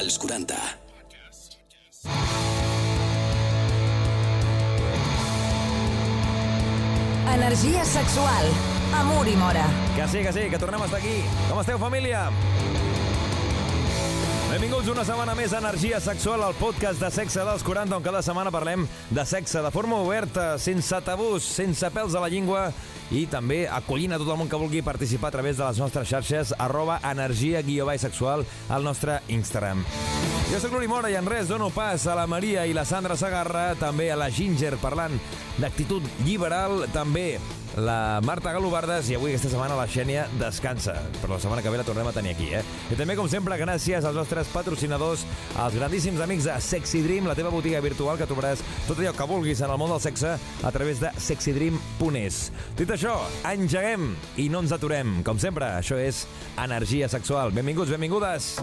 als 40. Energia sexual. Amor i mora. Que sí, que sí, que tornem a estar aquí. Com esteu, família? Benvinguts una setmana més a Energia Sexual, el podcast de sexe dels 40, on cada setmana parlem de sexe de forma oberta, sense tabús, sense pèls a la llengua i també acollint a tot el món que vulgui participar a través de les nostres xarxes arroba energia-sexual al nostre Instagram. Jo sóc l'Uri Mora i en res dono pas a la Maria i la Sandra Sagarra, també a la Ginger parlant d'actitud liberal, també la Marta Galobardes i avui aquesta setmana la Xènia descansa. Però la setmana que ve la tornem a tenir aquí, eh? I també, com sempre, gràcies als nostres patrocinadors, als grandíssims amics de Sexy Dream, la teva botiga virtual que trobaràs tot allò que vulguis en el món del sexe a través de sexydream.es. Dit això, engeguem i no ens aturem. Com sempre, això és Energia Sexual. Benvinguts, benvingudes.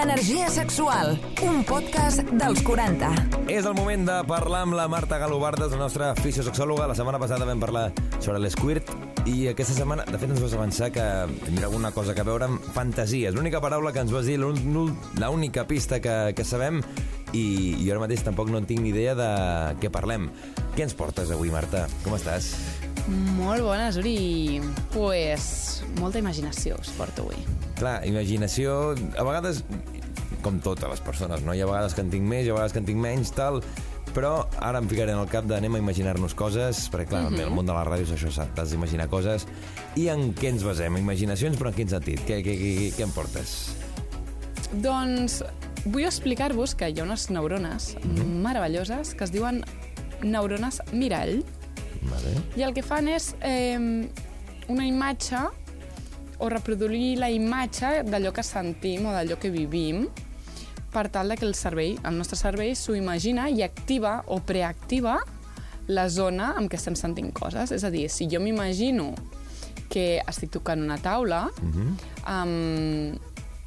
Energia sexual. Un podcast dels 40. És el moment de parlar amb la Marta Galobardes, la nostra fisiosexòloga. La setmana passada vam parlar sobre l'esquirt i aquesta setmana, de fet, ens vas avançar que tindrà alguna cosa que veure amb fantasies. L'única paraula que ens vas dir, l'única pista que, que sabem i jo ara mateix tampoc no en tinc ni idea de què parlem. Què ens portes avui, Marta? Com estàs? Molt bones, Uri. Pues, molta imaginació us porto avui. Clar, imaginació... A vegades, com totes les persones, no? Hi ha vegades que en tinc més, hi ha vegades que en tinc menys, tal... Però ara em ficaré en el cap d'anem a imaginar-nos coses, perquè clar, uh -huh. el món de la ràdio és això, t'has d'imaginar coses. I en què ens basem? Imaginacions, però en quin sentit? Què, què, què, què em portes? Doncs vull explicar-vos que hi ha unes neurones uh -huh. meravelloses que es diuen neurones mirall, Vale. i el que fan és eh, una imatge o reproduir la imatge d'allò que sentim o d'allò que vivim per tal que el cervell, el nostre cervell s'ho imagina i activa o preactiva la zona en què estem sentint coses. És a dir, si jo m'imagino que estic tocant una taula Uh -huh. um,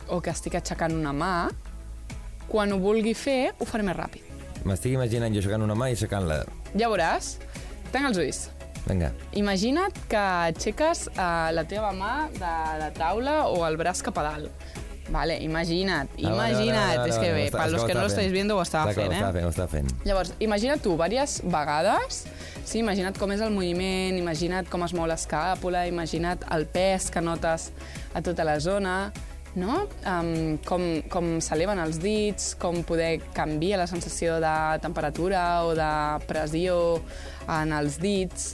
o que estic aixecant una mà, quan ho vulgui fer, ho faré més ràpid. M'estic imaginant jo aixecant una mà i aixecant-la. Ja veuràs. Tanca els ulls. Vinga. Imagina't que aixeques uh, la teva mà de la taula o el braç cap a dalt. Vale, imagina't, Ah, vale, imagina't. vale, vale, és que vale, bé, per los ho que no lo estava estáis viendo ho estava fent, Ho eh? fent, ho estava fent. Llavors, imagina't tu diverses vegades, sí, imagina't com és el moviment, imagina't com es mou l'escàpula, imagina't el pes que notes a tota la zona, no? Um, com, com s'eleven els dits, com poder canviar la sensació de temperatura o de pressió en els dits.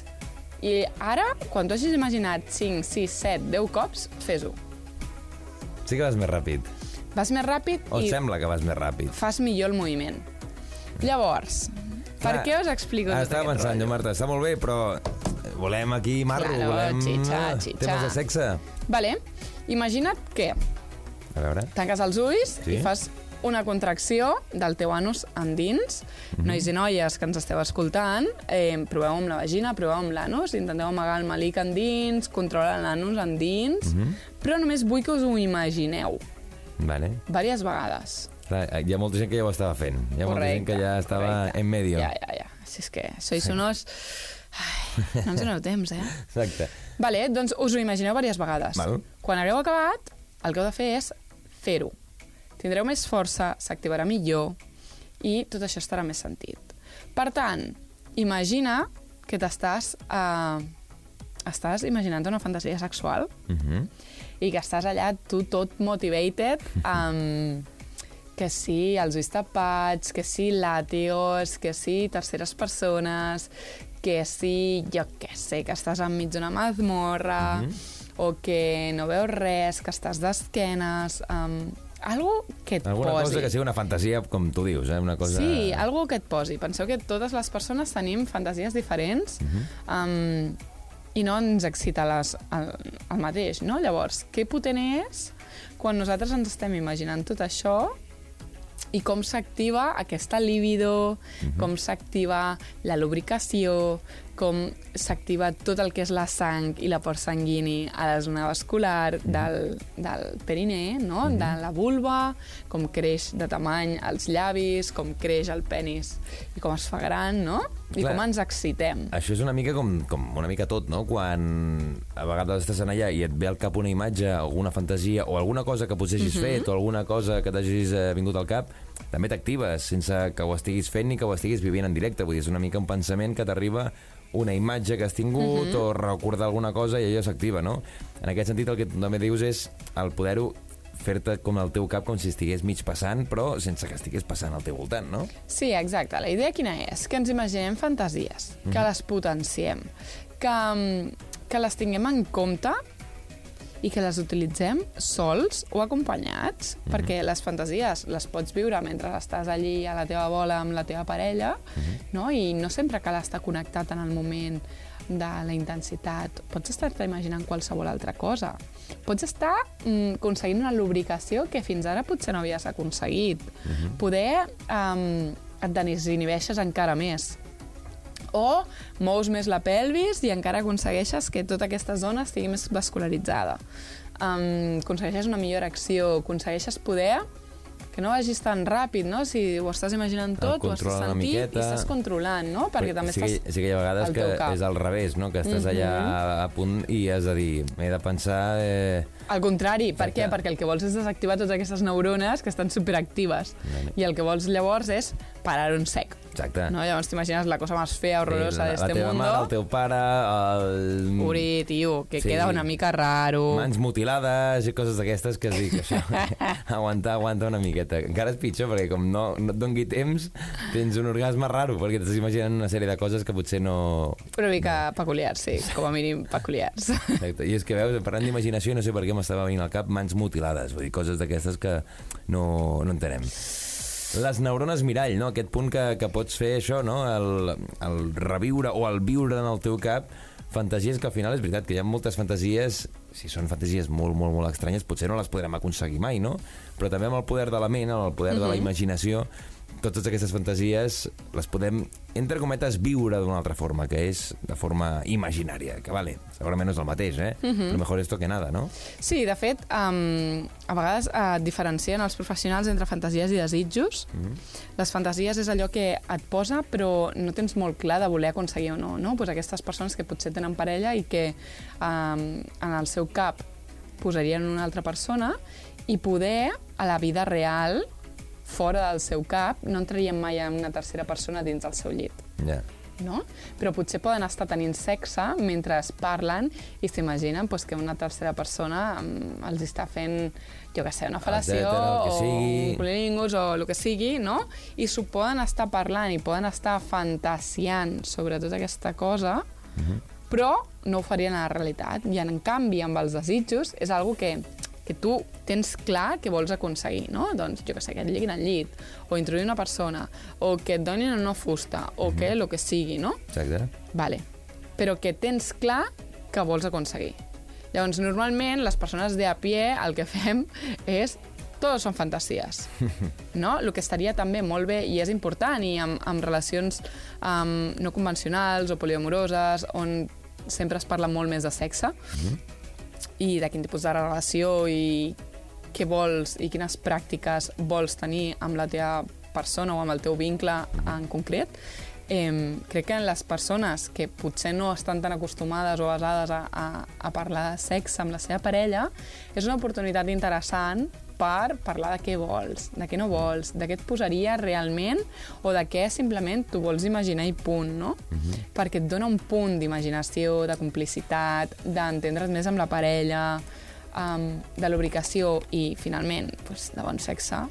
I ara, quan tu hagis imaginat 5, 6, 7, 10 cops, fes-ho. Sí que vas més ràpid. Vas més ràpid O i sembla que vas més ràpid. fas millor el moviment. Llavors, per Clar, què us explico tot Estava pensant, rotllo? jo, Marta, està molt bé, però volem aquí marro, Claro, volem xitxa, eh, xitxa. temes de sexe. Vale, imagina't que A veure. tanques els ulls Sí. i fas una contracció del teu anus endins. Mhm. Nois i noies que ens esteu escoltant, eh, proveu amb la vagina, proveu amb l'anus, intenteu amagar el malic endins, controlar l'anus endins, Mhm. però només vull que us ho imagineu, Vale. diverses vegades. Clar, hi ha molta gent que ja ho estava fent. Hi ha molta gent que ja estava correcte. en medio. Ja, ja, ja. Si és que sois unos... Ai, no ens doneu temps, eh? Exacte. Vale, doncs us ho imagineu diverses vegades. Val. Quan hagueu acabat, el que heu de fer és fer-ho. Tindreu més força, s'activarà millor i tot això estarà més sentit. Per tant, imagina que t'estàs... Uh, estàs imaginant una fantasia sexual Uh -huh. i que estàs allà tu tot motivated amb que sí, els ulls tapats, que sí, làtigos, que sí, terceres persones, que sí, jo què sé, que estàs enmig d'una mazmorra, o que no veus res, que estàs d'esquenes, um, algo que et Alguna posi. cosa que sigui una fantasia, com tu dius, eh? Una cosa... Sí, algo que et posi. Penseu que totes les persones tenim fantasies diferents um, i no ens excita les, el, el mateix, no? Llavors, que potent és quan nosaltres ens estem imaginant tot això i com s'activa aquesta libido, com s'activa la lubricació, com s'activa tot el que és la sang i la port sanguini a la zona vascular del, del perinè, no? Mhm. de la vulva, com creix de tamany els llavis, com creix el penis i com es fa gran, no? I Clar. com ens excitem. Això és una mica com, com una mica tot, no? Quan a vegades estàs allà i et ve al cap una imatge, alguna fantasia o alguna cosa que potser hagis fet o alguna cosa que t'hagis eh, vingut al cap, també t'actives sense que ho estiguis fent ni que ho estiguis vivint en directe. Vull dir, és una mica un pensament que t'arriba una imatge que has tingut o recordar alguna cosa i allò s'activa, no? En aquest sentit, el que també dius és el poder-ho fer-te com el teu cap com si estigués mig passant, però sense que estigués passant al teu voltant, no? Sí, exacte. La idea quina és? Que ens imaginem fantasies, que les potenciem, que, mm, que les tinguem en compte i que les utilitzem sols o acompanyats, perquè les fantasies les pots viure mentre estàs allí a la teva bola amb la teva parella, no? i no sempre cal estar connectat en el moment de la intensitat. Pots estar-te imaginant qualsevol altra cosa. Pots estar mm, aconseguint una lubricació que fins ara potser no havies aconseguit. Poder um, et desinhibeixes encara més o mous més la pelvis i encara aconsegueixes que tota aquesta zona estigui més vascularitzada. Um, aconsegueixes una millor acció, aconsegueixes poder que no vagis tan ràpid, no? Si ho estàs imaginant tot, ho estàs sentint i estàs controlant, no? Perquè també sí, estàs sí que hi ha vegades que cap. és al revés, no? Que estàs allà a, a punt i has de dir, m'he de pensar... Eh... Al contrari, per Exacte. què? Perquè el que vols és desactivar totes aquestes neurones que estan superactives. Vale. I el que vols llavors és parar un sec. Exacte. No? Llavors t'imagines la cosa més fea, horrorosa la, de la este teva mundo. mare, el teu pare, el... Uri, tio, que Sí. queda una mica raro. Mans mutilades i coses d'aquestes que es dic, això. aguantar, aguanta una miqueta. Encara és pitjor, perquè com no, no et dongui temps, tens un orgasme raro, perquè t'estàs imaginant una sèrie de coses que potser no... Una mica peculiars, sí, com a mínim peculiars. Exacte. I és que veus, parlant d'imaginació, no sé per què m'estava venint al cap mans mutilades, vull dir, coses d'aquestes que no, no entenem. Les neurones mirall, no? Aquest punt que, que pots fer això, no? El, el reviure o el viure en el teu cap fantasies que al final és veritat que hi ha moltes fantasies, si són fantasies molt, molt, molt estranyes, potser no les podrem aconseguir mai, no? Però també amb el poder de la ment, amb el poder de la imaginació, totes aquestes fantasies les podem, entre cometes, viure d'una altra forma, que és de forma imaginària, que vale, segurament no és el mateix, eh? Però mejor esto que nada, no? Sí, de fet, um, a vegades uh, diferencien els professionals entre fantasies i desitjos. Les fantasies és allò que et posa però no tens molt clar de voler aconseguir o no. no? Pues aquestes persones que potser tenen parella i que um, en el seu cap posarien una altra persona i poder, a la vida real, fora del seu cap, no entrarien mai en una tercera persona dins del seu llit Ja. no? Però potser poden estar tenint sexe mentre es parlen i s'imaginen pues, que una tercera persona um, els està fent, jo què sé, una fal·lació que o un cunilingus o el que sigui, no? I s'ho poden estar parlant i poden estar fantasiant sobre tota aquesta cosa, però no ho farien a la realitat. I en canvi, amb els desitjos, és algo que que tu tens clar que vols aconseguir, no? Doncs, jo que sé, que et lliguin al llit, o introduir una persona, o que et donin una fusta, o que el que sigui, no? Exacte. Vale. Però que tens clar que vols aconseguir. Llavors, normalment, les persones de a pie el que fem és tot són fantasies. No? El que estaria també molt bé i és important i amb, amb relacions um, no convencionals o poliamoroses on sempre es parla molt més de sexe i de quin tipus de relació i què vols i quines pràctiques vols tenir amb la teva persona o amb el teu vincle en concret, eh, crec que les persones que potser no estan tan acostumades o basades a, a, a parlar de sexe amb la seva parella, és una oportunitat interessant per parlar de què vols, de què no vols, de què et posaria realment o de què simplement tu vols imaginar i punt, no? Perquè et dona un punt d'imaginació, de complicitat, d'entendre't més amb la parella, um, de lubricació i, finalment, pues, de bon sexe,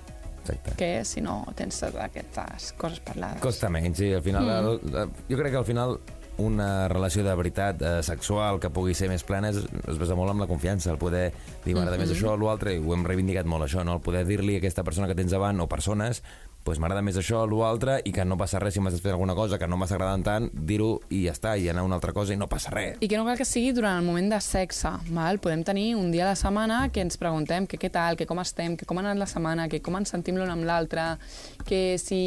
Exacte. que si no tens totes aquestes coses parlades. Costa menys, sí. Al final, mm. el, jo crec que al final una relació de veritat eh, sexual que pugui ser més plena es, es basa molt amb la confiança, el poder dir, m'agrada mm -hmm. més això o l'altre, i ho hem reivindicat molt, això, no? el poder dir-li a aquesta persona que tens davant, o persones, pues m'agrada més això o l'altre i que no passa res si m'has fet alguna cosa que no m'està agradant tant, dir-ho i ja està, i anar a una altra cosa i no passa res. I que no cal que sigui durant el moment de sexe, val? Podem tenir un dia a la setmana que ens preguntem que què tal, que com estem, que com ha anat la setmana, que com ens sentim l'un amb l'altre, que si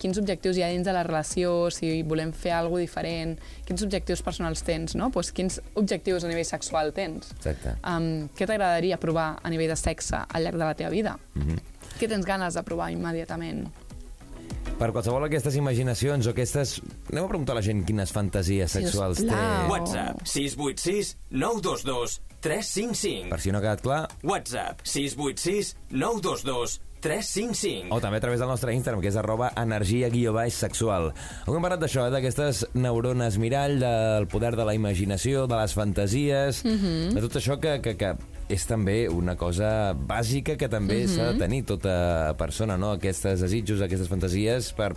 quins objectius hi ha dins de la relació, si volem fer alguna diferent, quins objectius personals tens, no? Pues quins objectius a nivell sexual tens. Exacte. Um, què t'agradaria provar a nivell de sexe al llarg de la teva vida? Mm -hmm. Què tens ganes de provar immediatament? Per qualsevol d'aquestes imaginacions o aquestes... Anem a preguntar a la gent quines fantasies sexuals té. WhatsApp 686 922 355. Per si no ha quedat clar, WhatsApp 686 922 355. o també a través del nostre Instagram, que és arroba energia guió baix sexual. Avui hem parlat d'això, eh, d'aquestes neurones mirall, del poder de la imaginació, de les fantasies, de tot això que, que, que és també una cosa bàsica que també s'ha de tenir tota persona, no? Aquestes desitjos, aquestes fantasies per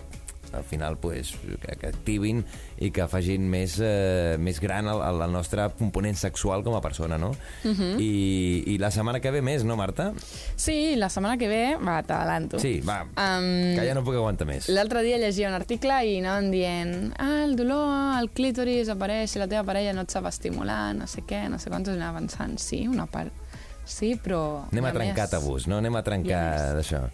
al final pues, que, que activin i que facin més, eh, més gran el, el nostre component sexual com a persona, no? I, I la setmana que ve més, no, Marta? Sí, la setmana que ve, va, t'adelanto. Sí, va, Um, que ja no puc aguantar més. L'altre dia llegia un article i anaven dient ah, el dolor, el clítoris apareix si la teva parella no et sap estimular, no sé què, no sé quantos, i anava pensant, sí, una part, sí, però... Anem a trencar més. tabús, no? Anem a trencar d'això.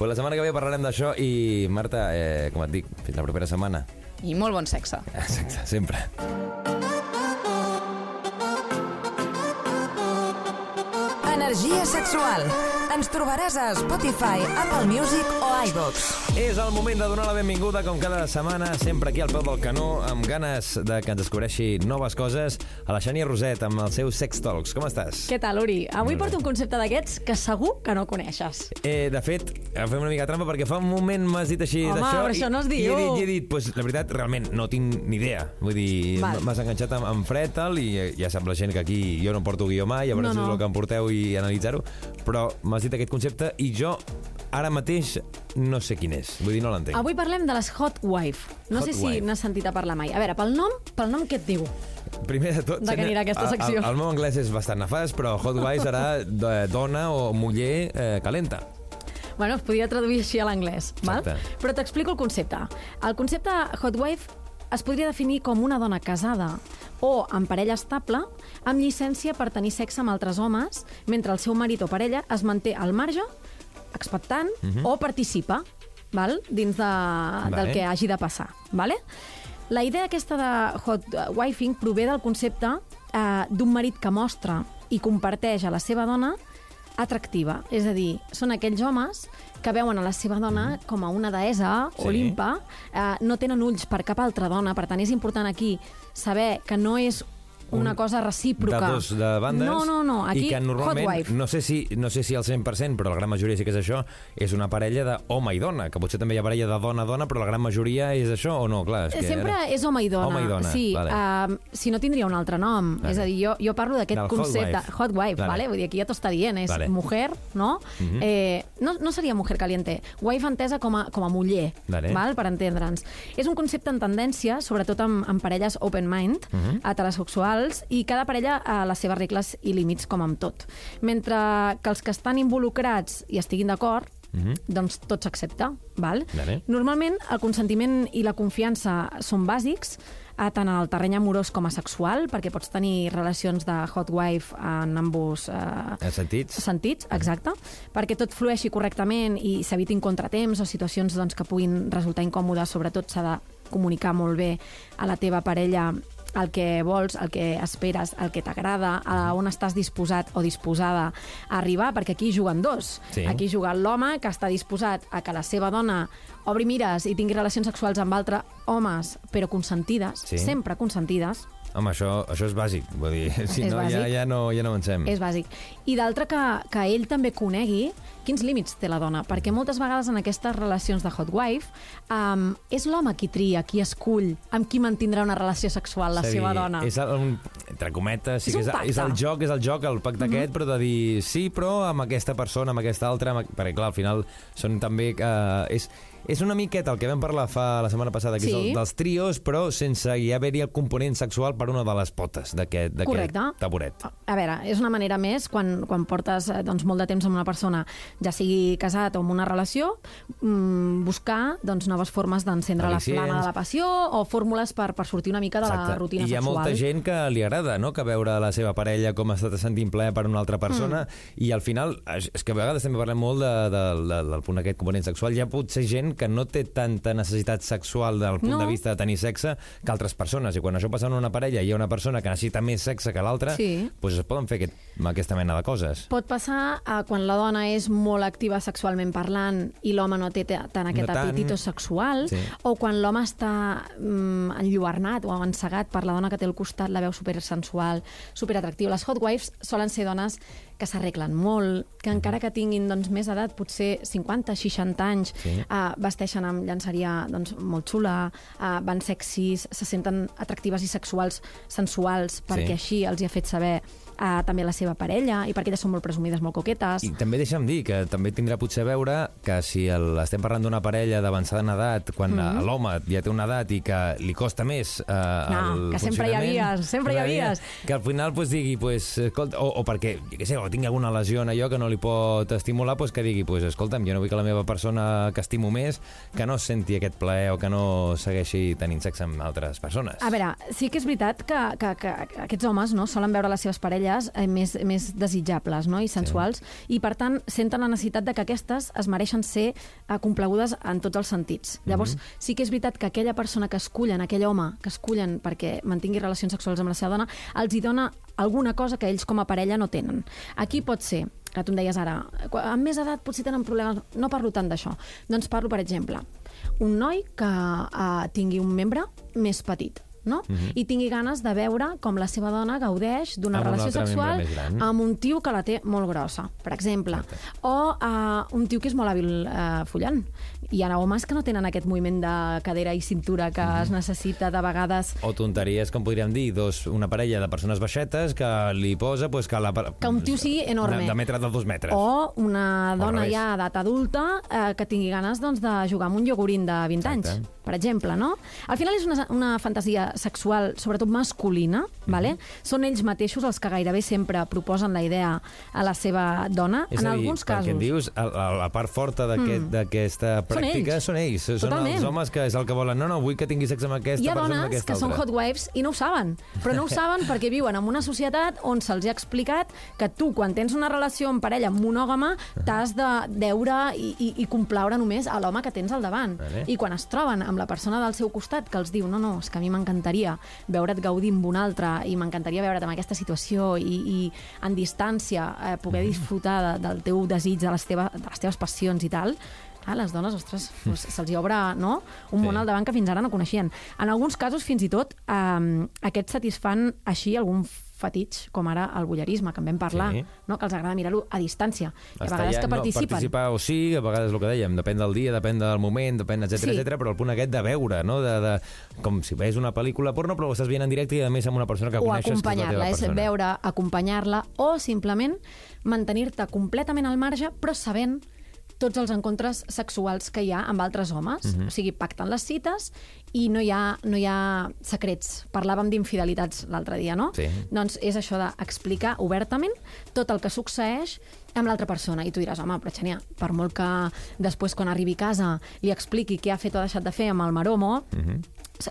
Pues la setmana que ve parlarem d'això i, Marta, eh, com et dic, fins la propera setmana. I molt bon sexe. Exacte, sempre. Energia sexual. Ens trobaràs a Spotify, Apple Music o iVox. És el moment de donar la benvinguda, com cada setmana, sempre aquí al peu del canó, amb ganes de que ens descobreixi noves coses, a la Xènia Roset, amb els seus Sex Talks. Com estàs? Què tal, Uri? Avui porto un concepte d'aquests que segur que no coneixes. Eh, de fet, fem una mica trampa perquè fa un moment m'has dit així Home, d'això però això no es i, i diu. he dit, i he dit pues, la veritat, realment, no tinc ni idea. Vull dir, m'has enganxat amb, amb fred tal, i ja sap la gent que aquí jo no porto guió mai, a veure No, si és no. el que em porteu i analitzar-ho, però m'has dit aquest concepte i jo ara mateix no sé quin és. Vull dir, no l'entenc. Avui parlem de les hot wife. No Hot sé si n'has sentit a parlar mai. A veure, pel nom, pel nom què et diu? Primer de tot... De què anirà aquesta el- secció? El, el, meu anglès és bastant nefast, però hot wife serà de dona o muller eh, calenta. Bueno, es podria traduir així a l'anglès, val? Però t'explico el concepte. El concepte hot wife es podria definir com una dona casada o amb parella estable amb llicència per tenir sexe amb altres homes mentre el seu marit o parella es manté al marge, expectant Mhm. o participa val? dins de, Vale. del que hagi de passar. Vale? La idea aquesta de hot wifing prové del concepte eh, d'un marit que mostra i comparteix a la seva dona atractiva. És a dir, són aquells homes que veuen a la seva dona com a una deessa Sí. olimpa, eh, no tenen ulls per cap altra dona, per tant és important aquí saber que no és una Un- cosa recíproca. De dos de bandes. No, no, no, aquí I que normalment, hot wife. no sé, si, no sé si al 100%, però la gran majoria sí que és això, és una parella d'home i dona, que potser també hi ha parella de dona a dona, però la gran majoria és això o no? Clar, és que Sempre ara- és home i dona. Home i dona, sí, vale. uh, si no tindria un altre nom. Vale. És a dir, jo, jo parlo d'aquest Del hot concepte. wife. Hot wife, Vale. vale. Vull dir, aquí ja t'ho està dient, és Vale. mujer, no? Mhm. eh, no? No seria mujer caliente. Wife entesa com a, com a muller, Vale. val? per entendre'ns. És un concepte en tendència, sobretot amb, amb parelles open mind, Mhm. heterosexuals, i cada parella a les seves regles i límits, com amb tot. Mentre que els que estan involucrats i estiguin d'acord, Mhm. doncs tot s'accepta, val? Vale. Normalment, el consentiment i la confiança són bàsics, eh, tant en el terreny amorós com a sexual, perquè pots tenir relacions de hot wife en ambos eh, En sentits? sentits, exacte, perquè tot flueixi correctament i s'evitin contratemps o situacions doncs, que puguin resultar incòmodes, sobretot s'ha de comunicar molt bé a la teva parella el que vols, el que esperes, el que t'agrada, a on estàs disposat o disposada a arribar, perquè aquí juguen dos. Sí. Aquí juga l'home que està disposat a que la seva dona obri mires i tingui relacions sexuals amb altres homes, però consentides, Sí. sempre consentides, Home, això, això és bàsic. Vull dir, si És no, ja, bàsic. ja, no, ja no avancem. És bàsic. I d'altre que, que ell també conegui quins límits té la dona, perquè moltes vegades en aquestes relacions de hot wife um, és l'home qui tria, qui escull amb qui mantindrà una relació sexual la És seva dir, dona. És el, un, entre cometes, sí És que és, és el joc, és el joc, el pacte mm -hmm. aquest, però de dir sí, però amb aquesta persona, amb aquesta altra, amb, perquè clar, al final són també... Eh, és, és una miqueta el que vam parlar fa la setmana passada, que és Sí. el, dels trios, però sense hi haver-hi el component sexual per una de les potes d'aquest taburet. A veure, és una manera més, quan, quan portes eh, doncs, molt de temps amb una persona, ja sigui casat o amb una relació, mm, buscar doncs, noves formes d'encendre la flama de la passió o fórmules per, per sortir una mica de la rutina I hi ha sexual. molta gent que li agrada, no?, que veure la seva parella com està sentint plaer per una altra persona, Mm. i al final, és és que a vegades també parlem molt de, de, de, del punt aquest component sexual, hi ha potser gent que no té tanta necessitat sexual del punt No. de vista de tenir sexe que altres persones, i quan això passa en una parella i hi ha una persona que necessita més sexe que l'altra, Sí. doncs es poden fer aquest, aquesta mena de coses. Pot passar eh, quan la dona és molt activa sexualment parlant i l'home no té ta- tant aquest No apetito sexual, Sí. o quan l'home està mm, enlluernat o encegat per la dona que té al costat, la veu supersensual, superatractiva. Les hot wives solen ser dones que s'arreglen molt, que encara que tinguin doncs, més edat, potser 50, 60 anys, Sí. eh, vesteixen amb llançaria doncs, molt xula, eh, van sexis, se senten atractives i sexuals, sensuals, perquè així els hi ha fet saber eh, també la seva parella i perquè elles són molt presumides, molt coquetes. I també deixa'm dir que també tindrà potser a veure que si el, estem parlant d'una parella d'avançada en edat, quan mm -hmm. l'home ja té una edat i que li costa més eh, No, el que sempre hi havies, sempre hi havies. Que al final pues, digui, pues, escolta, o, o perquè, jo què sé, o tingui alguna lesió en allò que no li pot estimular, pues, que digui, pues, escolta'm, jo no vull que la meva persona que estimo més que no senti aquest plaer o que no segueixi tenint sexe amb altres persones. A veure, sí que és veritat que, que, que aquests homes no, solen veure les seves parelles eh, més, més desitjables no, i sensuals, sí. i per tant senten la necessitat de que aquestes es mereixen ser eh, complegudes en tots els sentits. Llavors, sí que és veritat que aquella persona que escullen, aquell home que escullen perquè mantingui relacions sexuals amb la seva dona, els hi dona alguna cosa que ells com a parella no tenen. Aquí pot ser que tu em deies ara, amb més edat potser tenen problemes, no parlo tant d'això. Doncs parlo, per exemple, un noi que uh, tingui un membre més petit, no? I tingui ganes de veure com la seva dona gaudeix d'una relació sexual amb un tio que la té molt grossa, per exemple. O uh, un tio que és molt hàbil uh, follant. Hi ha homes que no tenen aquest moviment de cadera i cintura que es necessita de vegades O tonteries, com podríem dir, dos, una parella de persones baixetes que li posa pues, que, la, Que un tio sigui enorme. De, de metre de dos metres. O una dona ja d'edat adulta eh, que tingui ganes doncs, de jugar amb un iogurín de 20 Exacte. anys, per exemple, no? Al final és una, una fantasia sexual, sobretot masculina, Mhm. vale? Són ells mateixos els que gairebé sempre proposen la idea a la seva dona, És en a dir, alguns casos. em dius, a, a la part forta d'aquest- d'aquesta pràctica ells. són ells. Són els homes que és el que volen. No, no, vull que tingui sexe amb aquesta Hi ha persona, amb dones aquesta que són altra. hot wives i no ho saben, però no ho saben perquè viuen en una societat on se'ls ha explicat que tu, quan tens una relació en parella monògama, t'has de deure i, i, i complaure només a l'home que tens al davant. Vale. I quan es troben amb la persona del seu costat que els diu no, no, és que a mi m'encantaria veure't gaudir amb un altre i m'encantaria veure't en aquesta situació i, i en distància eh, poder disfrutar de, del teu desig, de les, teva, de les teves passions i tal, a les dones, ostres, doncs se'ls hi obre no? un Sí. món al davant que fins ara no coneixien. En alguns casos, fins i tot, eh, aquests satisfan així algun fetitx, com ara el bullerisme, que en vam parlar, Sí. no? que els agrada mirar-ho a distància. I a Està vegades ja- que no, participen. participar o sí, a vegades el que dèiem, depèn del dia, depèn del moment, depèn, etc Sí. etc. però el punt aquest de veure, no? De, de, com si veus una pel·lícula porno, però ho estàs veient en directe i a més amb una persona que o coneixes és teva acompanyar-la, és persona. veure, acompanyar-la, o simplement mantenir-te completament al marge, però sabent tots els encontres sexuals que hi ha amb altres homes. Mhm. O sigui, pacten les cites i no hi ha, no hi ha secrets. Parlàvem d'infidelitats l'altre dia, no? Sí. Doncs és això d'explicar obertament tot el que succeeix amb l'altra persona. I tu diràs, home, però Xènia, per molt que després, quan arribi a casa, li expliqui què ha fet o ha deixat de fer amb el maromo, Mhm.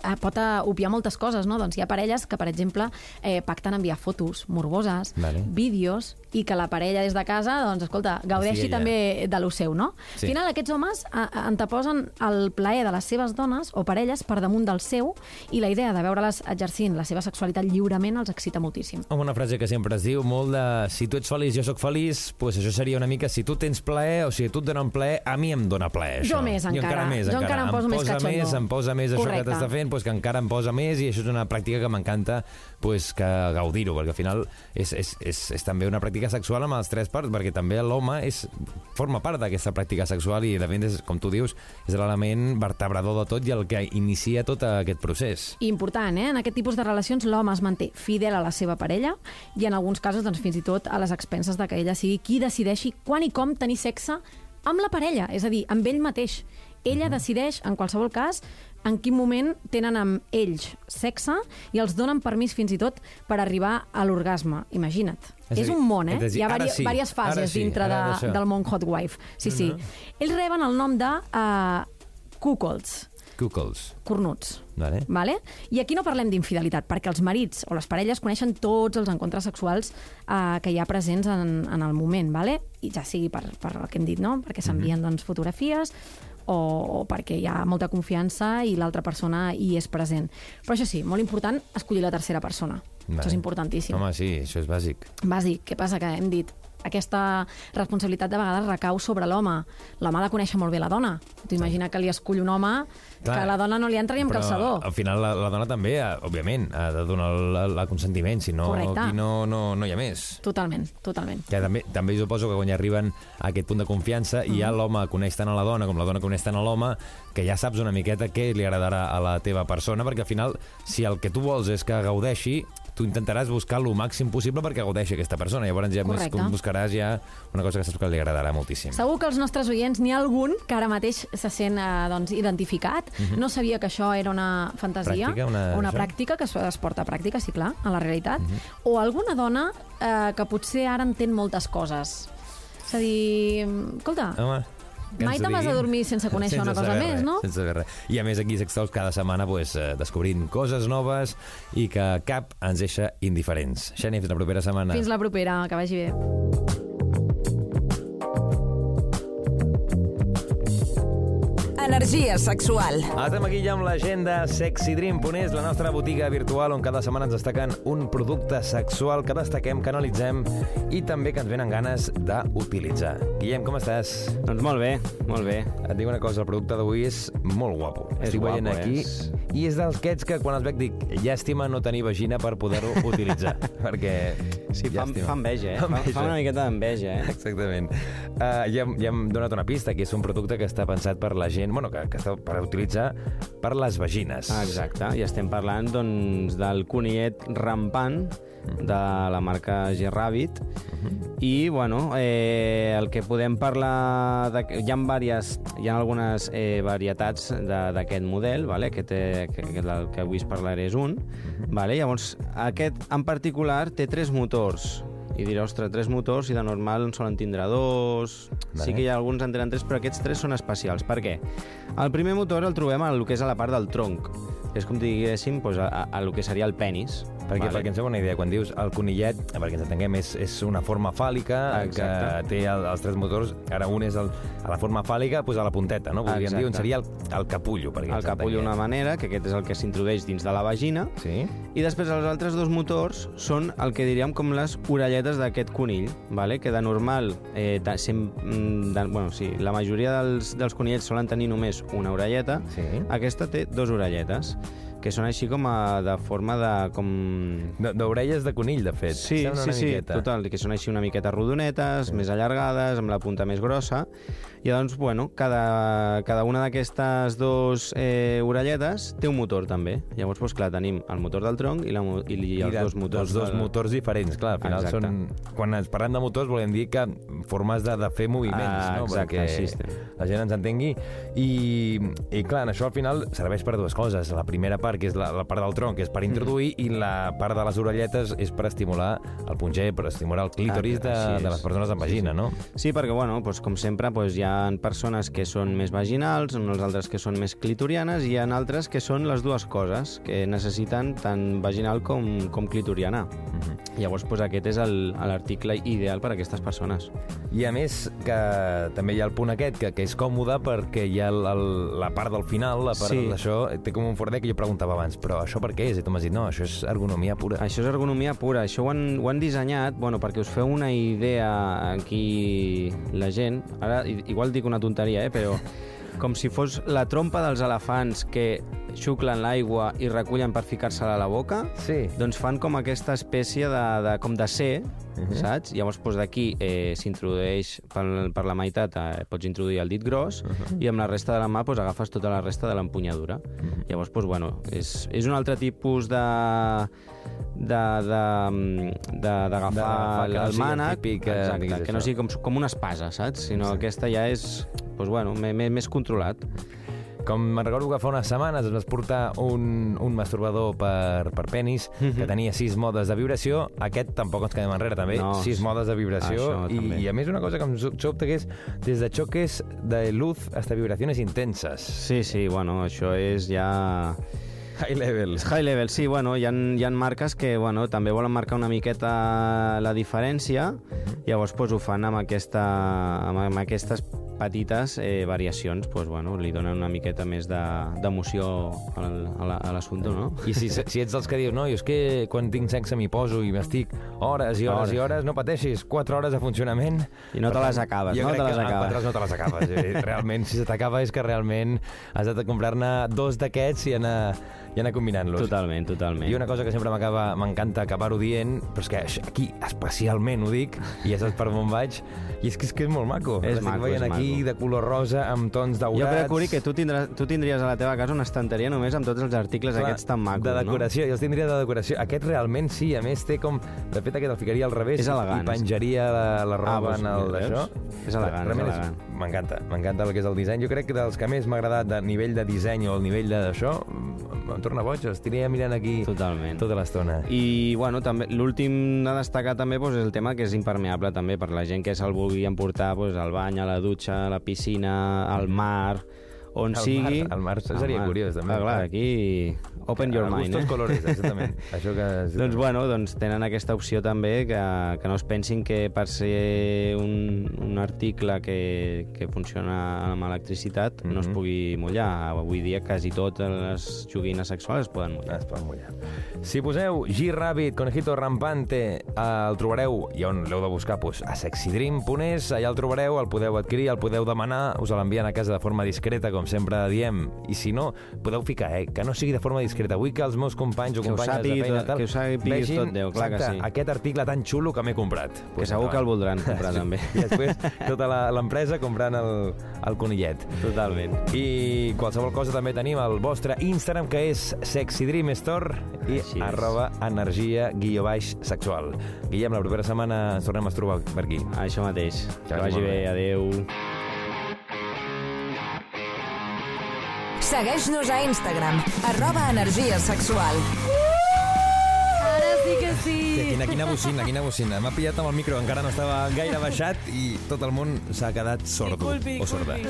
eh, pot eh, obviar moltes coses, no? Doncs hi ha parelles que, per exemple, eh, pacten enviar fotos morboses, Vale. vídeos, i que la parella des de casa, doncs, escolta, gaudeixi ella. també de lo seu, no? Sí. Al final, aquests homes eh, anteposen el plaer de les seves dones o parelles per damunt del seu i la idea de veure-les exercint la seva sexualitat lliurement els excita moltíssim. Amb una frase que sempre es diu molt de si tu ets feliç, jo sóc feliç, pues això seria una mica si tu tens plaer o si tu et donen plaer, a mi em dona plaer això. Jo més, encara. encara més, Jo encara em poso més posa cachondo. més, em posa més això Correcte. que t'està fent, pues que encara em posa més i això és una pràctica que m'encanta pues, que gaudir-ho, perquè al final és, és, és, és també una pràctica sexual amb els tres parts, perquè també l'home és forma part d'aquesta pràctica sexual i de fet, és, com tu dius, és l'element vertebrador de tot i el que inicia tot aquest procés. Important, eh? En aquest tipus de relacions l'home es manté fidel a la seva parella i en alguns casos doncs, fins i tot a les expenses de que ella sigui qui decideixi quan i com tenir sexe amb la parella, és a dir, amb ell mateix. Ella decideix, en qualsevol cas, en quin moment tenen amb ells sexe i els donen permís fins i tot per arribar a l'orgasme. Imagina't. És És, dir, un món, eh? dir, Hi ha vari sí, diverses fases sí, dintre de, del món Hot Wife. Sí, sí. Ells reben el nom de uh, cuckolds, Cuckols. cornuts. Vale. Vale? I aquí no parlem d'infidelitat, perquè els marits o les parelles coneixen tots els encontres sexuals eh, que hi ha presents en, en el moment, vale? i ja sigui per, per el que hem dit, no? perquè s'envien doncs, fotografies o, o perquè hi ha molta confiança i l'altra persona hi és present. Però això sí, molt important, escollir la tercera persona. Vale. Això és importantíssim. Home, sí, això és bàsic. Bàsic. Què passa? Que hem dit aquesta responsabilitat de vegades recau sobre l'home. L'home ha de conèixer molt bé la dona. Tu imagina que li escull un home Clar. que a la dona no li entra ni amb Però calçador. al final la, la dona també, eh, òbviament, ha de donar el, consentiment, si no, Correcte. aquí no, no, no hi ha més. Totalment, totalment. Que també, també suposo que quan ja arriben a aquest punt de confiança i Mm. ja l'home coneix tant a la dona com la dona coneix tant a l'home, que ja saps una miqueta què li agradarà a la teva persona, perquè al final, si el que tu vols és que gaudeixi, tu intentaràs buscar el màxim possible perquè gaudeixi aquesta persona. Llavors ja més Correcte. com buscaràs ja una cosa que saps que li agradarà moltíssim. Segur que els nostres oients n'hi ha algun que ara mateix se sent eh, doncs, identificat. No sabia que això era una fantasia, Mhm. Pràctica, una- una això? pràctica que es, porta a pràctica, sí, clar, a la realitat. O alguna dona eh, que potser ara entén moltes coses. És a dir, escolta, Home, Mai te'n vas a dormir sense conèixer una cosa més, res, no? Sense saber res. I a més aquí Sextols cada setmana pues, eh, descobrint coses noves i que cap ens deixa indiferents. Xeni, fins la propera setmana. fins la propera, que vagi bé. Energia sexual. Estem aquí ja amb l'agenda sexydream.es, la nostra botiga virtual on cada setmana ens destaquen un producte sexual que destaquem, que analitzem i també que ens venen ganes d'utilitzar. Guillem, com estàs? Doncs molt bé, molt bé. Et dic una cosa, el producte d'avui és molt guapo. És Estic veient guapo, aquí és. i és d'aquests que quan els veig dic llàstima no tenir vagina per poder-ho utilitzar, perquè... Sí, fa, llàstima. fa enveja, eh? Fa, Enveja. fa una miqueta d'enveja, eh? Exactament. Uh, ja, ja hem donat una pista, que és un producte que està pensat per la gent, bueno, que, que està per utilitzar per les vagines. Ah, exacte, i estem parlant doncs, del conillet rampant de la marca G-Rabbit i bueno, eh, el que podem parlar de, hi ha diverses, hi ha algunes eh, varietats de- d'aquest model vale? aquest, eh, que, que el que avui es parlaré és un vale? llavors aquest en particular té tres motors i diré, ostres, tres motors i de normal en solen tindre dos... Vale. Sí que hi ha alguns en tenen tres, però aquests tres són especials. Per què? El primer motor el trobem al que és a la part del tronc. És com diguéssim doncs, a, a, a lo que seria el penis. Perquè, vale. perquè ens feu una idea, quan dius el conillet, perquè ens entenguem, és, és una forma fàl·lica Exacte. que té el, els tres motors. Ara un és el, a la forma fàl·lica, doncs a la punteta, no? Podríem Exacte. dir on seria el, el capullo. Perquè El capullo d'una manera, que aquest és el que s'introdueix dins de la vagina, Sí? i després els altres dos motors són el que diríem com les orelletes d'aquest conill, vale? que de normal, eh, de, sem, mm, de, bueno, sí, la majoria dels, dels conillets solen tenir només una orelleta, Sí. aquesta té dos orelletes, que són així com a, de forma de... Com... D'orelles de conill, de fet. Sí, sí, sí, miqueta. total, que són així una miqueta rodonetes, més allargades, amb la punta més grossa, i doncs, bueno, cada, cada una d'aquestes dos eh, orelletes té un motor, també. Llavors, doncs, clar, tenim el motor del tronc i, la, i, i els de- dos motors. dels dos del- motors diferents, clar, al final Exacte. són... Quan ens parlem de motors volem dir que formes de, de fer moviments, Ah, no? exacte, Perquè estem. la gent ens entengui. I, I clar, en això al final serveix per dues coses. La primera part, que és la, la part del tronc, que és per introduir, Mm. i la part de les orelletes és per estimular el punxer, per estimular el clítoris de, Ah, és. de les persones amb vagina, no? Sí, perquè, bueno, doncs, com sempre, doncs, hi ha persones que són més vaginals, uns altres que són més clitorianes, i hi ha altres que són les dues coses, que necessiten tant vaginal com, com clitoriana. Llavors, doncs, aquest és l'article ideal per a aquestes persones. I a més, que també hi ha el punt aquest, que, que és còmode perquè hi ha el, el, la part del final, la part Sí. d'això, té com un fordet que jo preguntava abans, però això per què és? I tu m'has dit, no, això és ergonomia pura. Això és ergonomia pura. Això ho han, ho han dissenyat bueno, perquè us feu una idea aquí la gent. Ara, i- igual dic una tonteria, eh? però com si fos la trompa dels elefants que xuclen l'aigua i recullen per ficar-se-la a la boca, Sí. doncs fan com aquesta espècie de, de, com de C, saps? Llavors doncs, d'aquí eh, s'introdueix per, per la meitat, eh, pots introduir el dit gros, i amb la resta de la mà doncs, agafes tota la resta de l'empunyadura. Llavors, doncs, bueno, és, és un altre tipus de de- d'agafar el mànec, típic, eh, exacte, que no sigui com, com una espasa, saps? Sinó aquesta ja és, doncs, bueno, més, més controlat. Com me'n recordo que fa unes setmanes es vas portar un, un masturbador per, per penis que tenia sis modes de vibració. Aquest tampoc ens quedem enrere, també. No, sis modes de vibració. I, també. I a més una cosa que em so- sobta que és des de choques de luz hasta vibraciones intensas. Sí, sí, bueno, això és ja... High levels. High level, sí, bueno, hi ha, hi ha marques que bueno, també volen marcar una miqueta la diferència, llavors pues, ho fan amb, aquesta, amb, amb aquestes petites eh, variacions, pues, bueno, li donen una miqueta més de- d'emoció al- a la- a l'assumpte, no? I si, si ets dels que dius, no, jo és que quan tinc sexe m'hi poso i m'estic hores i hores, Hores. i hores, no pateixis, 4 hores de funcionament. I no te les acabes, jo no crec te les acabes. 4 hores no te les acabes. Realment, si se t'acaba és que realment has de comprar-ne dos d'aquests i anar, i anar combinant-los. Totalment, totalment. I una cosa que sempre m'acaba m'encanta acabar-ho dient, però és que aquí especialment ho dic, i ja saps per on vaig, i és que és, que és molt maco. És L'estic maco, veient és aquí maco. de color rosa, amb tons daurats. Jo crec, Uri, que tu, tindràs, tu tindries a la teva casa una estanteria només amb tots els articles Clar, aquests tan macos, de decoració, jo els tindria de decoració. Aquest realment sí, a més té com... De fet, aquest el ficaria al revés i penjaria la, la roba Ah, doncs, en el d'això. És elegant, Realment és elegant. M'encanta, m'encanta el que és el disseny. Jo crec que dels que més m'ha agradat de nivell de disseny o el nivell d'això, em torna boig, estaria mirant aquí? Totalment. tota l'estona. I, bueno, també l'últim a destacar també doncs, és el tema que és impermeable també per la gent que se'l vulgui emportar doncs, al bany, a la dutxa, a la piscina, al mar, on Al sigui... mar, al mar seria curiós, també. Ah, clar, aquí open your mind, eh? colores, exactament. Això que... Doncs bueno, doncs tenen aquesta opció també que, que no es pensin que per ser un, un article que, que funciona amb electricitat no es Mhm. pugui mullar. Avui dia quasi totes les joguines sexuals es poden mullar. Es pot mullar. Si poseu G-Rabbit, Conejito Rampante, eh, el trobareu, i on l'heu de buscar? Pues, a sexydream.es, allà el trobareu, el podeu adquirir, el podeu demanar, us l'envien a casa de forma discreta, com sempre diem. I si no, podeu ficar, eh, que no sigui de forma discreta. Vull que els meus companys o Que companyes sàpigui de feina tal, que ho sàpigui vegin, tot Déu, clar que exacte, sí. aquest article tan xulo que m'he comprat. Que segur que el voldran comprar també. I després tota l'empresa comprant el, el conillet. Totalment. I qualsevol cosa també tenim el vostre Instagram, que és Sexy Dream Store i Així és. arroba energia guió baix sexual. Guillem, la propera setmana ens tornem a trobar per aquí. Això mateix. Que Que vagi bé, bé. adeu. Segueix-nos a Instagram, arroba energia sexual. Ara sí que sí. Quina, quina bocina, quina bocina. M'ha pillat amb el micro, encara no estava gaire baixat i tot el món s'ha quedat sordo o sorda.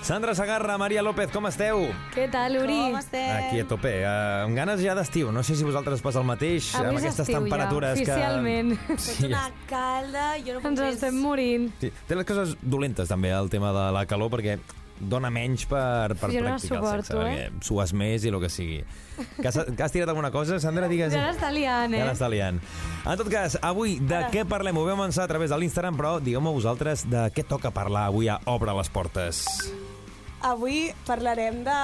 Sandra Sagarra, Maria López, com esteu? Què tal, Uri? Com estem? Aquí a tope, uh, amb ganes ja d'estiu. No sé si vosaltres passa el mateix, amb aquestes estiu ja, temperatures que... oficialment. Sí, Una calda, jo no puc Ens estem morint. Sí, té les coses dolentes també el tema de la calor perquè dona menys per, per Jo no practicar el sexe, eh? perquè sues més i el que sigui. Que has, que has tirat alguna cosa, Sandra? Digues. Ja l'està liant, eh? Ja l'està liant. En tot cas, avui de què parlem? Ho vam avançar a través de l'Instagram, però digueu-me vosaltres de què toca parlar avui a Obre les Portes. Avui parlarem de,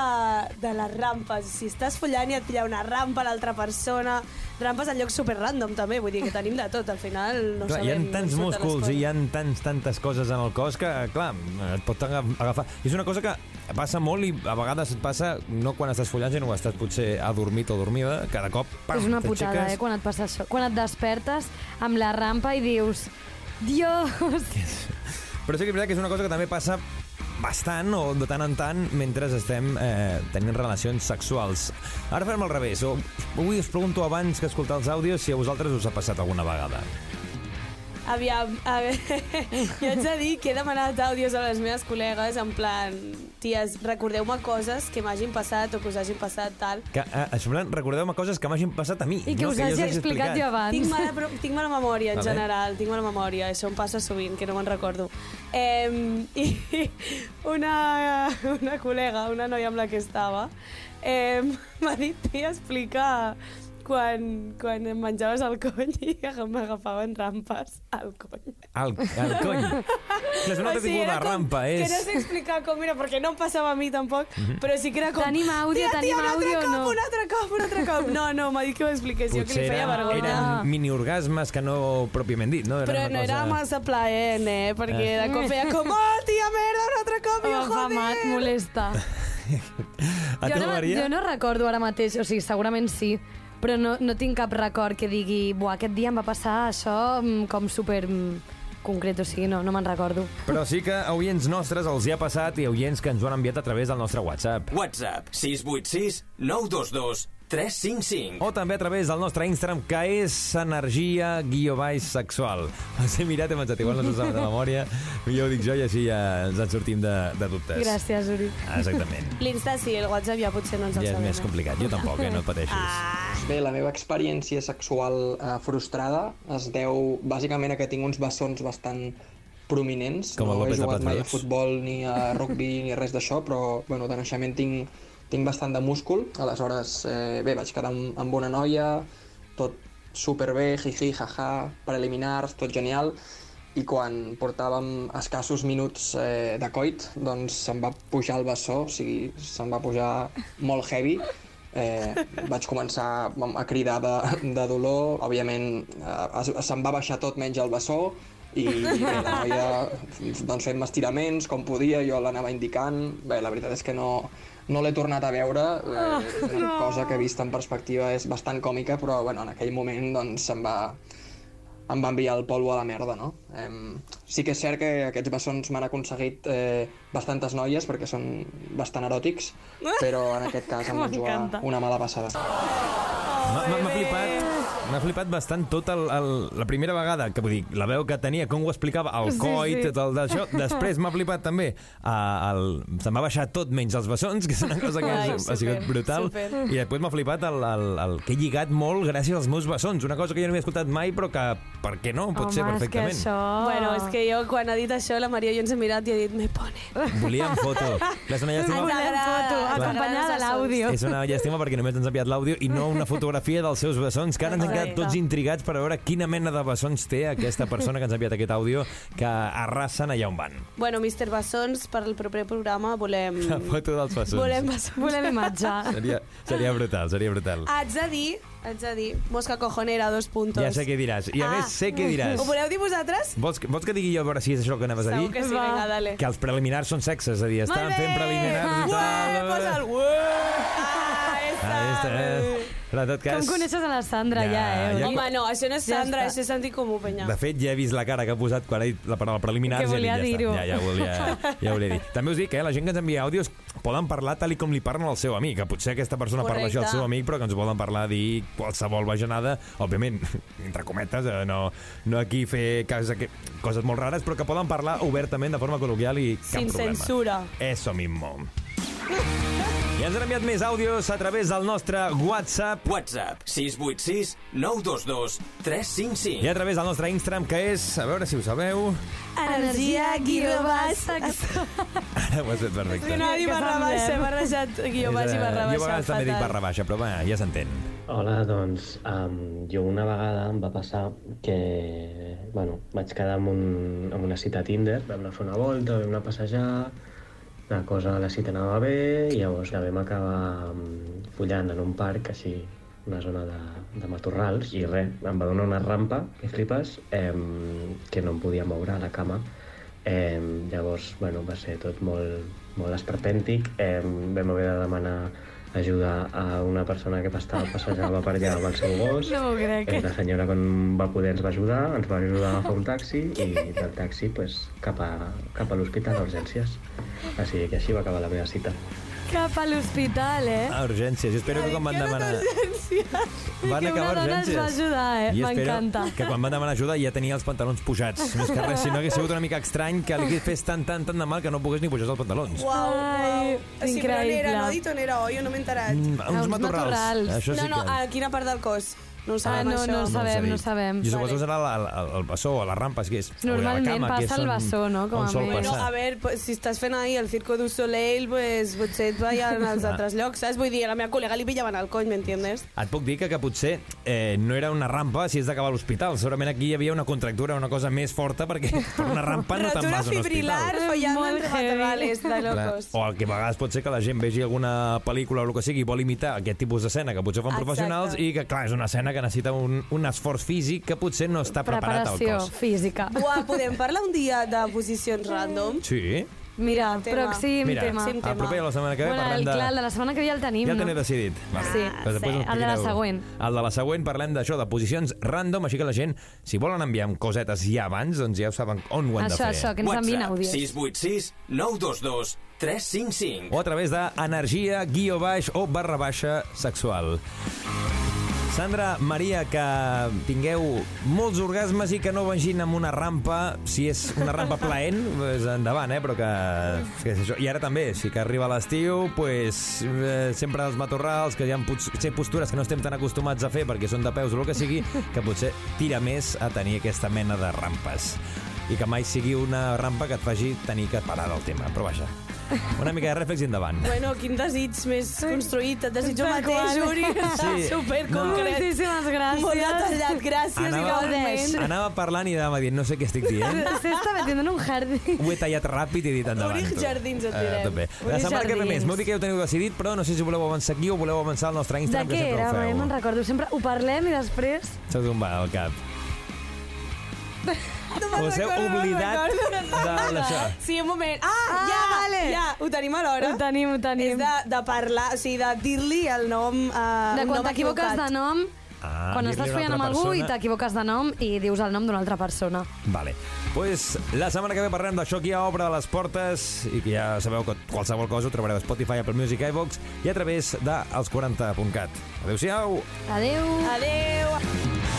de les rampes. Si estàs follant i et pilla una rampa a l'altra persona, rampes en llocs super random també, vull dir que tenim de tot, al final no Clar, hi ha sabem... tants músculs i hi ha tants, tantes coses en el cos que, clar, et pot aga- agafar. És una cosa que passa molt i a vegades et passa no quan estàs follant, sinó quan estàs potser adormit o dormida, cada cop, pam, És una putada, eh, quan et passa això. Quan et despertes amb la rampa i dius... Dios! Però sí que és veritat que és una cosa que també passa bastant o de tant en tant mentre estem eh, tenint relacions sexuals. Ara farem al revés. O, avui us pregunto abans que escoltar els àudios si a vosaltres us ha passat alguna vegada. Aviam, a veure, jo haig de dir que he demanat àudios a les meves col·legues en plan, ties, recordeu-me coses que m'hagin passat o que us hagin passat tal. Que, eh, en plan, recordeu-me coses que m'hagin passat a mi. I que no us jo hagi us explicat jo abans. Tinc mala, pro- tinc mala memòria, en Vale. general, tinc mala memòria, això em passa sovint, que no me'n recordo. Eh, I una, una col·lega, una noia amb la que estava, eh, m'ha dit, tia, explica quan, quan em menjaves el cony i m'agafaven rampes al cony. Al, al cony. És un altre tipus de era com- rampa, Que és... no sé explicar com era, perquè no em passava a mi tampoc, però sí que era com... Tenim àudio, tia, tenim tia, àudio o no?" un altre cop, un altre cop. No, no, m'ha dit que ho expliqués jo, que li feia vergonya. eren mini-orgasmes que no pròpiament dit, no? Era Però una no era cosa... massa plaent, eh? Perquè Eh. de cop feia com, oh, tia, merda, un altre cop, i jo, joder! molesta. A tu, jo, no, Maria? jo no recordo ara mateix, o sigui, segurament sí, però no, no tinc cap record que digui, buah, aquest dia em va passar això mm, com super mm, concret, o sigui, no, no me'n recordo. Però sí que a oients nostres els hi ha passat i a oients que ens ho han enviat a través del nostre WhatsApp. WhatsApp 686 922 355. O també a través del nostre Instagram, que és energia guió baix sexual. Els he mirat i hem pensat, igual no s'ho saben de memòria, jo ho dic jo i així ja ens en sortim de, de dubtes. Gràcies, Uri. Ah, exactament. L'Insta sí, el WhatsApp ja potser no ens el Ja és més complicat. Jo tampoc, eh? no et pateixis. Bé, la meva experiència sexual eh, frustrada es deu bàsicament a que tinc uns bessons bastant prominents. Com no he jugat mai a futbol ni a rugby ni res d'això, però bueno, de naixement tinc, tinc bastant de múscul. Aleshores, eh, bé, vaig quedar amb, amb una noia, tot superbé, jiji, jaja, preliminars, tot genial, i quan portàvem escassos minuts eh, de coit, doncs se'm va pujar el bessó, o sigui, se'm va pujar molt heavy, eh, vaig començar a cridar de, de dolor, òbviament eh, se'm va baixar tot menys el bessó, i bé, la noia doncs, fent estiraments com podia, jo l'anava indicant, bé, la veritat és que no, no l'he tornat a veure, eh, una cosa que vista en perspectiva és bastant còmica, però bueno, en aquell moment doncs, se'm va, em va enviar el polvo a la merda, no? Eh, sí que és cert que aquests bessons m'han aconseguit eh, bastantes noies perquè són bastant eròtics, però en aquest cas em van jugar una mala passada. M'ha- m'ha flipat, m'ha flipat bastant tot el, el, la primera vegada, que vull dir, la veu que tenia, com ho explicava, el Sí, coit, sí. tot el d'això. Després m'ha flipat també, uh, el, se'm va baixar tot menys els bessons, que és una cosa que Ai, és, ha sigut super, brutal. super. I després m'ha flipat el, el, el, que he lligat molt gràcies als meus bessons, una cosa que jo no havia escoltat mai, però que, per què no, pot ser Home, és que perfectament. això... Bueno, és que jo quan ha dit això, la Maria i jo ens hem mirat i ha dit, me pone. Volíem foto. Clar, és una llàstima, Ens agrada, foto, acompanyada de l'àudio. és una llàstima perquè només ens ha enviat l'àudio i no una fotografia dels seus bessons, que ara ens quedat tots intrigats per veure quina mena de bessons té aquesta persona que ens ha enviat aquest àudio que arrasen allà on van. Bueno, Mr. Bessons, per al proper programa volem... La foto dels bessons. Volem bessons. Volem imatge. Seria, seria brutal, seria brutal. Haig de dir, haig de dir, mosca cojonera, dos puntos. Ja sé què diràs. I a Ah. més sé què diràs. Ho voleu dir vosaltres? Vols, vols que digui jo a veure si és això el que anaves a Segur dir? que sí, Va. vinga, dale. Que els preliminars són sexes, és a dir, estan fent preliminars i Ué, tal. posa el ué. Ah, Ah, està, eh? Però en tot Com cas... coneixes a la Sandra, Ja, ja, eh? ja- Home, no, això no és Ja Sandra, està. això és sentit comú, penya. De fet, ja he vist la cara que ha posat quan ha dit la paraula preliminars. Que volia dit, dir-ho. Ja, ja, ja, volia, ja volia dir. També us dic que eh, la gent que ens envia àudios poden parlar tal i com li parlen al seu amic. Que potser aquesta persona parla Correcte. això al seu amic, però que ens volen parlar, dir qualsevol bajanada, òbviament, entre cometes, eh, no, no aquí fer cas, que, coses molt rares, però que poden parlar obertament, de forma col·loquial i cap Sin problema. censura. Eso mismo. I ens han enviat més àudios a través del nostre WhatsApp WhatsApp 686 922 355. i a través del nostre Instagram, que és, a veure si ho sabeu... Energia guió-baix. Ara ho has fet perfecte. No, dir Que barra baixa, barra baixat, guió baix i barra Jo a baixa. vegades també dic barra baixa, però va, ja s'entén. Hola, doncs um, jo una vegada em va passar que bueno, vaig quedar amb, un, amb una cita a Tinder, vam anar a fer una volta, vam anar a passejar, la cosa, la cita anava bé, i llavors ja vam acabar follant en un parc, així, una zona de, de matorrals, i res, em va donar una rampa, que flipes, eh, que no em podia moure a la cama. Eh, llavors, bueno, va ser tot molt, molt esperpèntic, eh, vam haver de demanar ajuda a una persona que estava passejava per allà amb el seu gos. No m'ho crec. Eh, la senyora quan va poder ens va ajudar, ens va ajudar a agafar un taxi i del taxi pues, cap a, cap a l'hospital d'urgències. Així que així va acabar la meva cita. Cap a l'hospital, eh? A urgències. Jo espero que quan van demanar... Van que acabar una dona ens urgències. va ajudar, eh? I espero M'encanta. que quan van demanar ajuda ja tenia els pantalons pujats. Més que res, si no hagués sigut una mica estrany que li hagués fet tant, tant, tant de mal que no pogués ni pujar els pantalons. Uau, Ai, uau. Sí, però on era? increïble. No ha dit on era, oi? Jo no m'he enterat. Mm, A uns uns matorrals. matorrals. Això sí no, no, que... a quina part del cos? No ho Ah, sabem, no, això. no ho ho sabem, no ho sabem. Jo suposo que Vale. serà la, el, el bessó o la rampa, si és. Normalment la cama, que passa el bessó, no? Com a mínim. Bueno, a veure, pues, si estàs fent ahir el Circo du Soleil, pues, potser et vayan als Ah. altres llocs, saps? Vull dir, a la meva col·lega li pillaven el coll, m'entiendes? Et puc dir que, que potser eh, no era una rampa si és d'acabar a l'hospital. Segurament aquí hi havia una contractura, una cosa més forta, perquè per una rampa no te'n Rotura vas a un fibrilar hospital. follando Molt entre heavy. matorrales de Clar. locos. O el que a vegades pot ser que la gent vegi alguna pel·lícula o el que sigui i vol imitar aquest tipus d'escena que potser fan Exacte. professionals i que, clar, és una escena que necessita un, un esforç físic que potser no està preparat al Preparació cos. física. Buah, podem parlar un dia de posicions random? Sí, Mira, Tema. pròxim Mira, tema. Sí, el tema. proper de la setmana que ve Bueno, parlem el, de... clar, el de la setmana que ve ja el tenim, Ja el no? teniu decidit. Vale. Sí, Pues després sí, us el de la explicareu. següent. El de la següent parlem d'això, de posicions random, així que la gent, si volen enviar cosetes ja abans, doncs ja ho saben on ho han Això, de fer. això, que ens WhatsApp àudios. 686 922 355. O a través d'energia, guió baix o barra baixa sexual. Sandra, Maria, que tingueu molts orgasmes i que no vagin amb una rampa, si és una rampa plaent, pues endavant, eh? però que, que és això. I ara també, si que arriba l'estiu, pues, eh, sempre els matorrals, que hi ha potser postures que no estem tan acostumats a fer perquè són de peus o el que sigui, que potser tira més a tenir aquesta mena de rampes. I que mai sigui una rampa que et faci tenir que parar del tema. Però vaja, una mica de reflex i endavant. Bueno, quin desig més construït. Et desitjo el mateix. Uri. Sí. Superconcret. Moltíssimes gràcies. Molt detallat. Gràcies Anava- i gaudeix. Anava parlant i anava dient, no sé què estic dient. Se està metiendo en un jardín. Ho he tallat ràpid i he dit endavant. Uri. Jardins et Eh, direm. tot bé. La Uri setmana que ve més. M'heu dit que ja ho teniu decidit, però no sé si voleu avançar aquí o voleu avançar al nostre De Instagram, què que sempre era? feu. me'n recordo. Sempre ho parlem i després... S'ha tombat al cap. No Us heu oblidat de l'això. Sí, un moment. Ah, Ah, ja, vale. ja, ho tenim a l'hora. Ho tenim, ho tenim. És de, de parlar, o sigui, de dir-li el nom... Uh, De un quan nom t'equivoques de nom, Ah, quan estàs follant amb algú i persona. t'equivoques de nom i dius el nom d'una altra persona. Vale. Pues la setmana que ve parlem d'això que a obra de les portes i que ja sabeu que qualsevol cosa ho trobareu a Spotify, Apple Music, iVox i a través de els40.cat. Adéu-siau! Adeu. Adéu.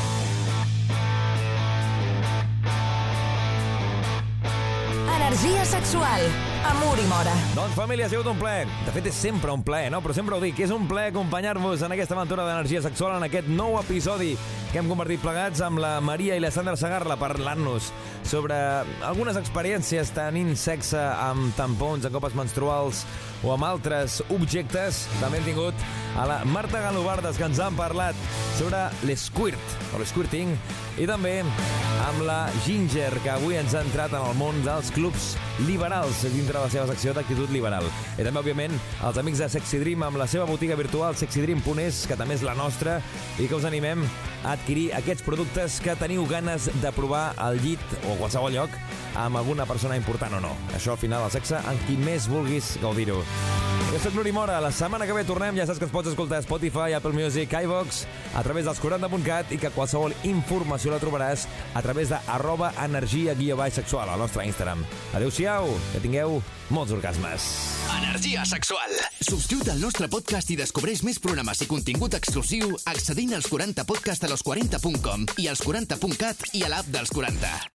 Energia sexual. Amor i mora. Doncs família, ha sigut un plaer. De fet, és sempre un plaer, no? Però sempre ho dic, és un plaer acompanyar-vos en aquesta aventura d'energia sexual, en aquest nou episodi que hem convertit plegats amb la Maria i la Sandra Sagarla parlant-nos sobre algunes experiències tenint sexe amb tampons, amb copes menstruals o amb altres objectes. També hem tingut a la Marta Galobardes, que ens han parlat sobre l'esquirt, o l'esquirting, i també amb la Ginger, que avui ens ha entrat en el món dels clubs liberals dintre de la seva secció d'actitud liberal. I també, òbviament, els amics de Sexy Dream amb la seva botiga virtual sexydream.es, que també és la nostra, i que us animem a adquirir aquests productes que teniu ganes de provar al llit o a qualsevol lloc amb alguna persona important o no. Això al final el sexe amb qui més vulguis gaudir-ho. Jo soc Nuri Mora, la setmana que ve tornem, ja saps que ens pots escoltar a Spotify, Apple Music, iVox, a través dels 40.cat i que qualsevol informació la trobaràs a través de arroba energia guia baix sexual al nostre Instagram. Adéu-siau, que tingueu molts orgasmes. Energia sexual. Subscriu't al nostre podcast i descobreix més programes i contingut exclusiu accedint als 40podcast a los40.com i als 40.cat i a l'app dels 40.